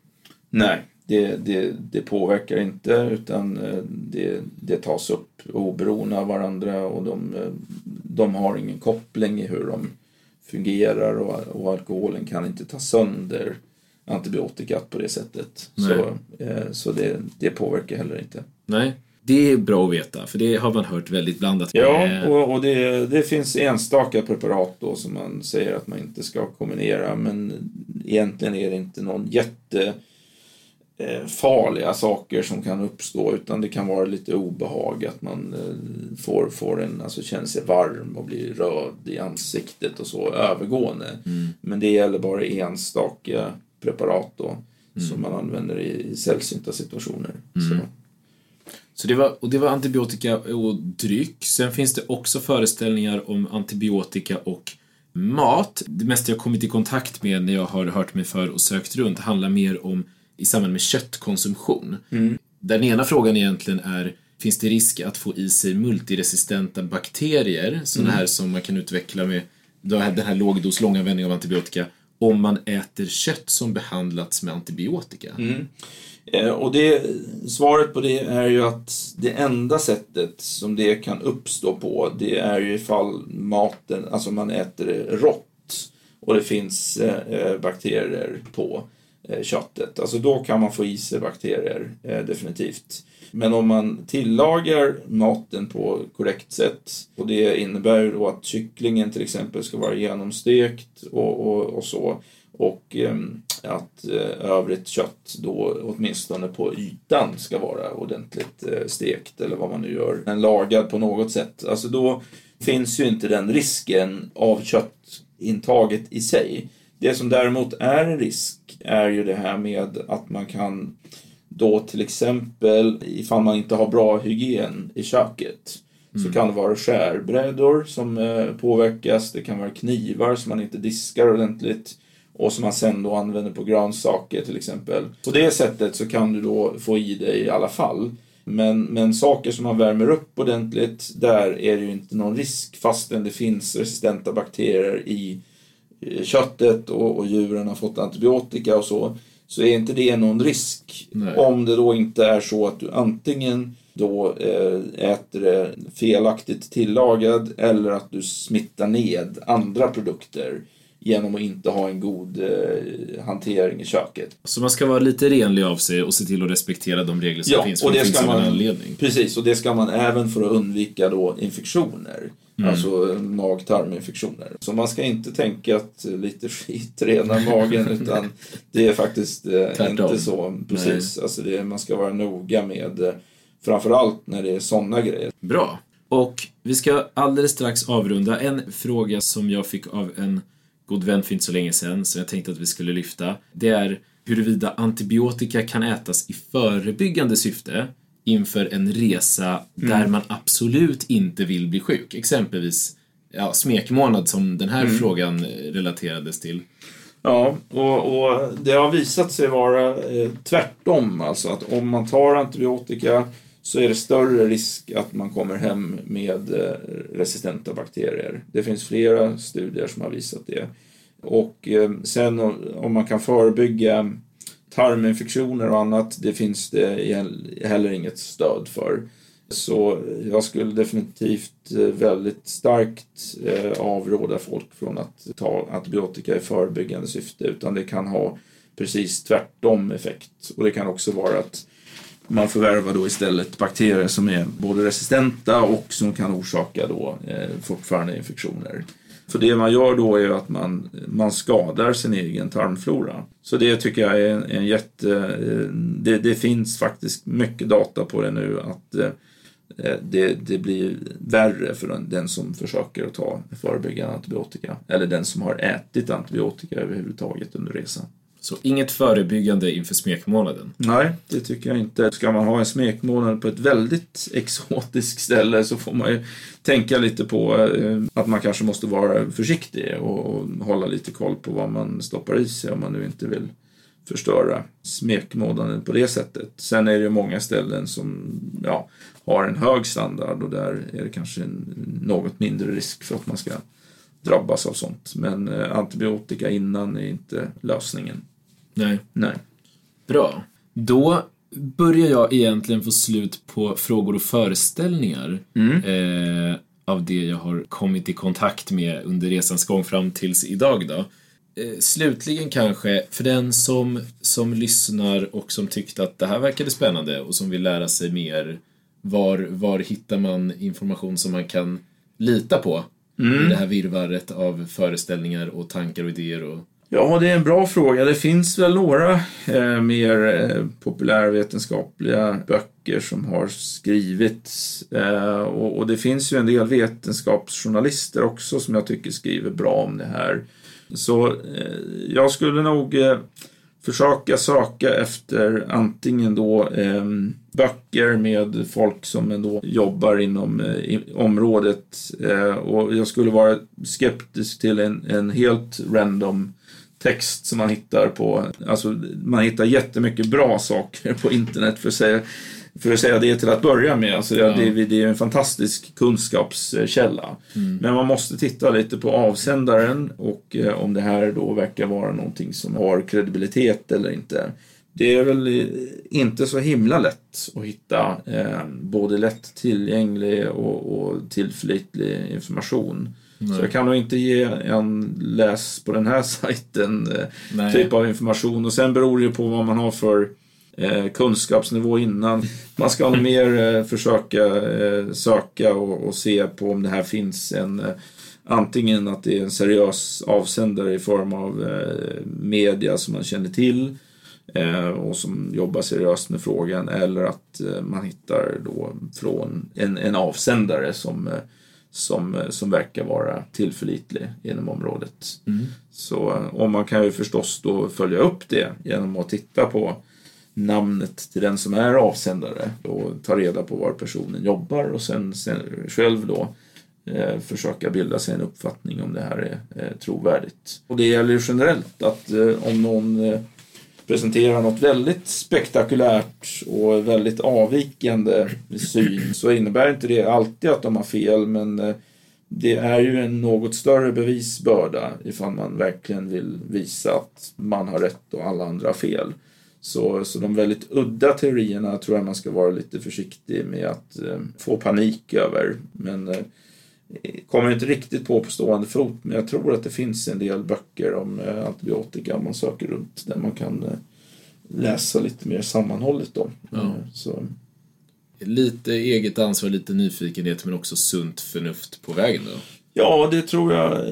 [SPEAKER 2] Nej, det, det, det påverkar inte utan eh, det, det tas upp oberoende av varandra och de, eh, de har ingen koppling i hur de fungerar och, och alkoholen kan inte ta sönder antibiotikat på det sättet.
[SPEAKER 1] Nej.
[SPEAKER 2] Så, eh, så det, det påverkar heller inte.
[SPEAKER 1] Nej, det är bra att veta, för det har man hört väldigt blandat.
[SPEAKER 2] Ja, och, och det, det finns enstaka preparat då som man säger att man inte ska kombinera men egentligen är det inte någon jätte eh, farliga saker som kan uppstå utan det kan vara lite obehag att man eh, får, får en, alltså känner sig varm och blir röd i ansiktet och så övergående. Men det gäller bara enstaka preparat då som man använder i, i sällsynta situationer. Så.
[SPEAKER 1] Så det var, och det var antibiotika och dryck. Sen finns det också föreställningar om antibiotika och mat. Det mesta jag kommit i kontakt med när jag har hört mig för och sökt runt handlar mer om i samband med köttkonsumtion. Den ena frågan egentligen är Finns det risk att få i sig multiresistenta bakterier, sådana här som man kan utveckla med den här lågdos, långanvändning av antibiotika, om man äter kött som behandlats med antibiotika?
[SPEAKER 2] Eh, Eh, och det, svaret på det är ju att det enda sättet som det kan uppstå på det är ju ifall maten, alltså man äter det rått och det finns eh, eh, bakterier på eh, köttet. Alltså då kan man få i sig bakterier, eh, definitivt. Men om man tillagar maten på korrekt sätt och det innebär ju då att kycklingen till exempel ska vara genomstekt och, och, och så och ehm, att eh, övrigt kött då åtminstone på ytan ska vara ordentligt eh, stekt eller vad man nu gör. En lagad på något sätt. Alltså då finns ju inte den risken av köttintaget i sig. Det som däremot är en risk är ju det här med att man kan då till exempel ifall man inte har bra hygien i köket så kan det vara skärbrädor som eh, påverkas, det kan vara knivar som man inte diskar ordentligt och som man sen då använder på grönsaker till exempel. På det sättet så kan du då få i dig i alla fall. Men, men saker som man värmer upp ordentligt, där är det ju inte någon risk fastän det finns resistenta bakterier i eh, köttet och, och djuren har fått antibiotika och så, så är inte det någon risk.
[SPEAKER 1] Nej.
[SPEAKER 2] Om det då inte är så att du antingen då eh, äter det felaktigt tillagad eller att du smittar ned andra produkter genom att inte ha en god eh, hantering i köket.
[SPEAKER 1] Så man ska vara lite renlig av sig och se till att respektera de regler som
[SPEAKER 2] Ja,
[SPEAKER 1] finns,
[SPEAKER 2] och
[SPEAKER 1] för det
[SPEAKER 2] det
[SPEAKER 1] finns
[SPEAKER 2] ska man-
[SPEAKER 1] anledning.
[SPEAKER 2] Precis, och det ska man även för att undvika då infektioner.
[SPEAKER 1] Mm.
[SPEAKER 2] Alltså mag-tarminfektioner. Så man ska inte tänka att lite skit renar magen [laughs] utan det är faktiskt eh, inte så. Precis, alltså det, man ska vara noga med eh, framförallt när det är sådana grejer.
[SPEAKER 1] Bra. Och vi ska alldeles strax avrunda. En fråga som jag fick av en god vän för inte så länge sedan, som jag tänkte att vi skulle lyfta, det är huruvida antibiotika kan ätas i förebyggande syfte inför en resa där man absolut inte vill bli sjuk. Exempelvis ja, smekmånad som den här frågan eh, relaterades till.
[SPEAKER 2] Ja, och, och det har visat sig vara eh, tvärtom. Alltså att om man tar antibiotika så är det större risk att man kommer hem med eh, resistenta bakterier. Det finns flera studier som har visat det. Och eh, sen om- man kan förebygga tarminfektioner och annat, det finns det heller inget stöd för. Så jag skulle definitivt eh, väldigt starkt avråda folk från att ta antibiotika i förebyggande syfte utan det kan ha precis tvärtom effekt. Och det kan också vara att man förvärvar då istället bakterier som är både resistenta och som kan orsaka då eh, fortfarande infektioner. För det man gör då är att man, man skadar sin egen tarmflora. Så det tycker jag är en, en jätte... Eh, det, det finns faktiskt mycket data på det nu att eh, det, det blir värre för den, den som försöker att ta förebyggande antibiotika. Eller den som har ätit antibiotika överhuvudtaget under resan.
[SPEAKER 1] Så inget förebyggande inför smekmånaden.
[SPEAKER 2] Nej, det tycker jag inte. Ska man ha en smekmånad på ett väldigt exotiskt ställe så får man ju tänka lite på eh, att man kanske måste vara försiktig och, hålla lite koll på vad man stoppar i sig om man nu inte vill förstöra smekmånaden på det sättet. Sen är det ju många ställen som ja, har en hög standard och där är det kanske en något mindre risk för att man ska drabbas av sånt. Men eh, antibiotika innan är inte lösningen.
[SPEAKER 1] Nej.
[SPEAKER 2] Nej.
[SPEAKER 1] Bra. Då börjar jag egentligen få slut på frågor och föreställningar eh, av det jag har kommit i kontakt med under resans gång fram tills idag då. Eh, slutligen kanske, för den som, som lyssnar och som tyckte att det här verkade spännande och som vill lära sig mer, var, var hittar man information som man kan lita på i det här virrvarret av föreställningar och tankar och idéer och
[SPEAKER 2] Ja, det är en bra fråga. Det finns väl några eh, mer eh, populärvetenskapliga böcker som har skrivits. Eh, och, och det finns ju en del vetenskapsjournalister också som jag tycker skriver bra om det här. Så eh, jag skulle nog eh, försöka söka efter antingen då eh, böcker med folk som ändå jobbar inom eh, i, området eh, och jag skulle vara skeptisk till en, en helt random text som man hittar på, alltså man hittar jättemycket bra saker på internet för att säga, för att säga det till att börja med. Alltså det,
[SPEAKER 1] Ja.
[SPEAKER 2] det, det är en fantastisk kunskapskälla. Men man måste titta lite på avsändaren och eh, om det här då verkar vara någonting som har kredibilitet eller inte. Det är väl inte så himla lätt att hitta eh, både lätt tillgänglig och, och tillförlitlig information. Så jag kan nog inte ge en läs på den här [laughs] sajten eh,
[SPEAKER 1] Nej.
[SPEAKER 2] typ av information. Och sen beror det ju på vad man har för eh, kunskapsnivå innan. Man ska mer eh, försöka eh, söka och, och se på om det här finns en eh, antingen att det är en seriös avsändare i form av media som man känner till och som jobbar seriöst med frågan eller att eh, man hittar då från en, en avsändare som eh, som, eh, som verkar vara tillförlitlig inom området. Så eh, och man kan ju förstås då följa upp det genom att titta på namnet till den som är avsändare och ta reda på var personen jobbar och sen, sen själv då eh, försöka bilda sig en uppfattning om det här är eh, trovärdigt. Och det gäller ju generellt att eh, om någon eh, presenterar något väldigt spektakulärt och väldigt avvikande syn så innebär inte det alltid att de har fel men eh, det är ju en något större bevisbörda ifall man verkligen vill visa att man har rätt och alla andra har fel. Så, så de väldigt udda teorierna tror jag man ska vara lite försiktig med att eh, få panik över. Men eh, kommer inte riktigt på på stående fot, men jag tror att det finns en del böcker om eh, antibiotika man söker runt där man kan eh, läsa lite mer sammanhållet då.
[SPEAKER 1] Ja.
[SPEAKER 2] Eh, Så,
[SPEAKER 1] Lite eget ansvar, lite nyfikenhet men också sunt förnuft på vägen då.
[SPEAKER 2] Ja, det tror jag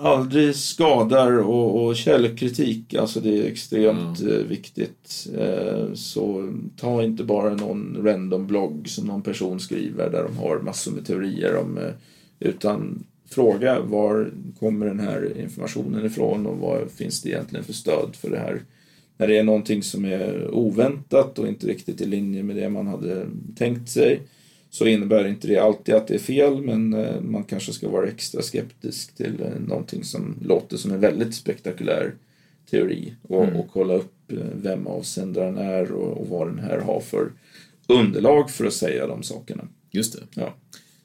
[SPEAKER 2] aldrig skadar och, och källkritik, alltså det är extremt eh, viktigt. Så ta inte bara någon random blogg som någon person skriver där de har massor med teorier om, utan fråga var kommer den här informationen ifrån och vad finns det egentligen för stöd för det här. När det är någonting som är oväntat och inte riktigt i linje med det man hade tänkt sig så innebär inte det alltid att det är fel men eh, man kanske ska vara extra skeptisk till eh, någonting som låter som en väldigt spektakulär teori och, och kolla upp eh, vem avsändaren är och, och vad den här har för underlag för att säga de sakerna.
[SPEAKER 1] Just det.
[SPEAKER 2] Ja.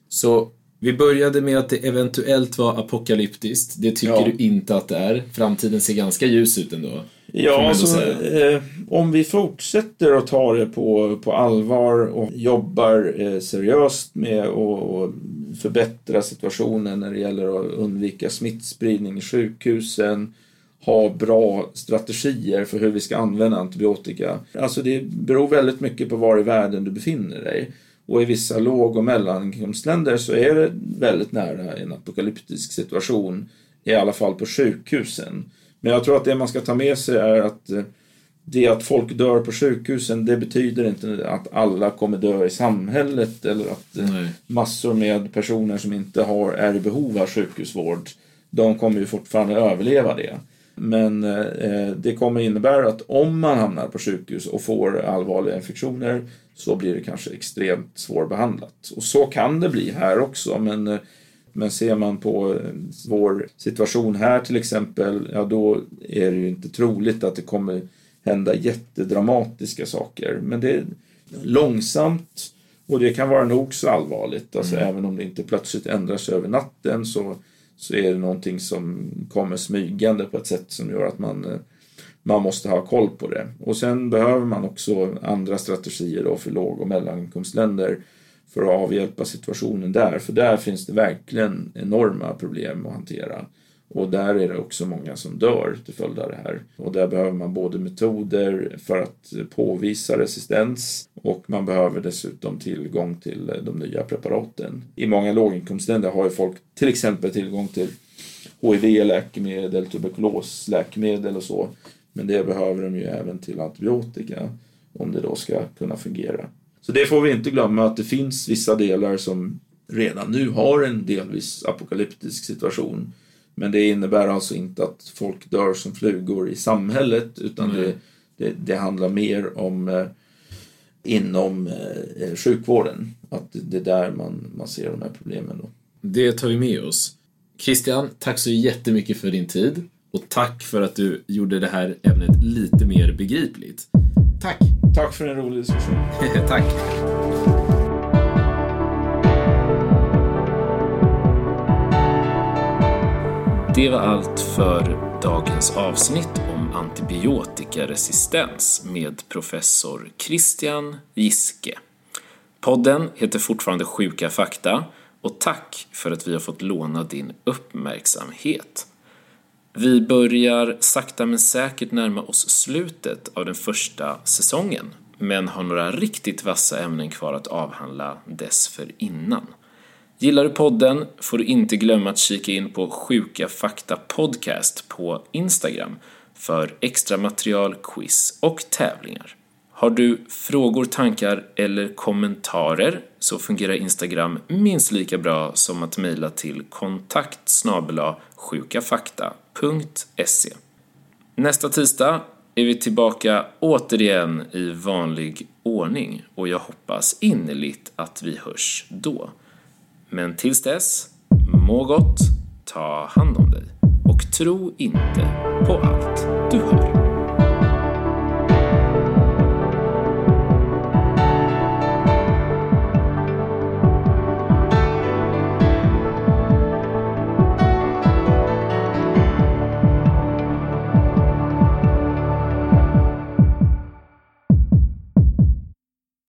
[SPEAKER 1] Så vi började med att det eventuellt var apokalyptiskt. Det tycker
[SPEAKER 2] Ja.
[SPEAKER 1] du inte att det är. Framtiden ser ganska ljus ut ändå.
[SPEAKER 2] Ja, alltså, eh, om vi fortsätter att ta det på, på allvar och jobbar eh, seriöst med att förbättra situationen när det gäller att undvika smittspridning i sjukhusen, ha bra strategier för hur vi ska använda antibiotika. Alltså det beror väldigt mycket på var i världen du befinner dig. Och i vissa låg och mellaninkomstländer så är det väldigt nära en apokalyptisk situation, i alla fall på sjukhusen. Men jag tror att det man ska ta med sig är att eh, det att folk dör på sjukhusen, det betyder inte att alla kommer dö i samhället eller att eh,
[SPEAKER 1] Nej.
[SPEAKER 2] massor med personer som inte har, är i behov av sjukhusvård, de kommer ju fortfarande överleva det. Men eh, det kommer innebära att om man hamnar på sjukhus och får allvarliga infektioner så blir det kanske extremt svårbehandlat. Och så kan det bli här också, men eh, men ser man på eh, vår situation här till exempel, ja då är det ju inte troligt att det kommer hända jättedramatiska saker. Men det är långsamt och det kan vara nog så allvarligt. Alltså även om det inte plötsligt ändrar sig över natten så, så är det någonting som kommer smygande på ett sätt som gör att man, eh, man måste ha koll på det. Och sen behöver man också andra strategier då för låg och mellaninkomstländer för att avhjälpa situationen där. För där finns det verkligen enorma problem att hantera. Och där är det också många som dör till följd av det här. Och där behöver man både metoder för att påvisa resistens och man behöver dessutom tillgång till eh, de nya preparaten. I många låginkomstländer har ju folk till exempel tillgång till HIV-läkemedel, tuberkulosläkemedel och så. Men det behöver de ju även till antibiotika om det då ska kunna fungera. Så det får vi inte glömma att det finns vissa delar som redan nu har en delvis apokalyptisk situation. Men det innebär alltså inte att folk dör som flugor i samhället utan det, det, det handlar mer om eh, inom eh, sjukvården. Att det, det är där man, man ser de här problemen. Då.
[SPEAKER 1] Det tar vi med oss. Christian, tack så jättemycket för din tid. Och tack för att du gjorde det här ämnet lite mer begripligt. Tack!
[SPEAKER 2] Tack för en rolig diskussion. [laughs]
[SPEAKER 1] tack! Det var allt för dagens avsnitt om antibiotikaresistens med professor Christian Giske. Podden heter fortfarande Sjuka fakta och tack för att vi har fått låna din uppmärksamhet. Vi börjar sakta men säkert närma oss slutet av den första säsongen men har några riktigt vassa ämnen kvar att avhandla dessförinnan. Gillar du podden får du inte glömma att kika in på Sjuka Fakta Podcast på Instagram för extra material, quiz och tävlingar. Har du frågor, tankar eller kommentarer så fungerar Instagram minst lika bra som att mejla till kontakt sjukafakta.se. Nästa tisdag är vi tillbaka återigen i vanlig ordning och jag hoppas innerligt att vi hörs då. Men tills dess, må gott, ta hand om dig och tro inte på allt du hör.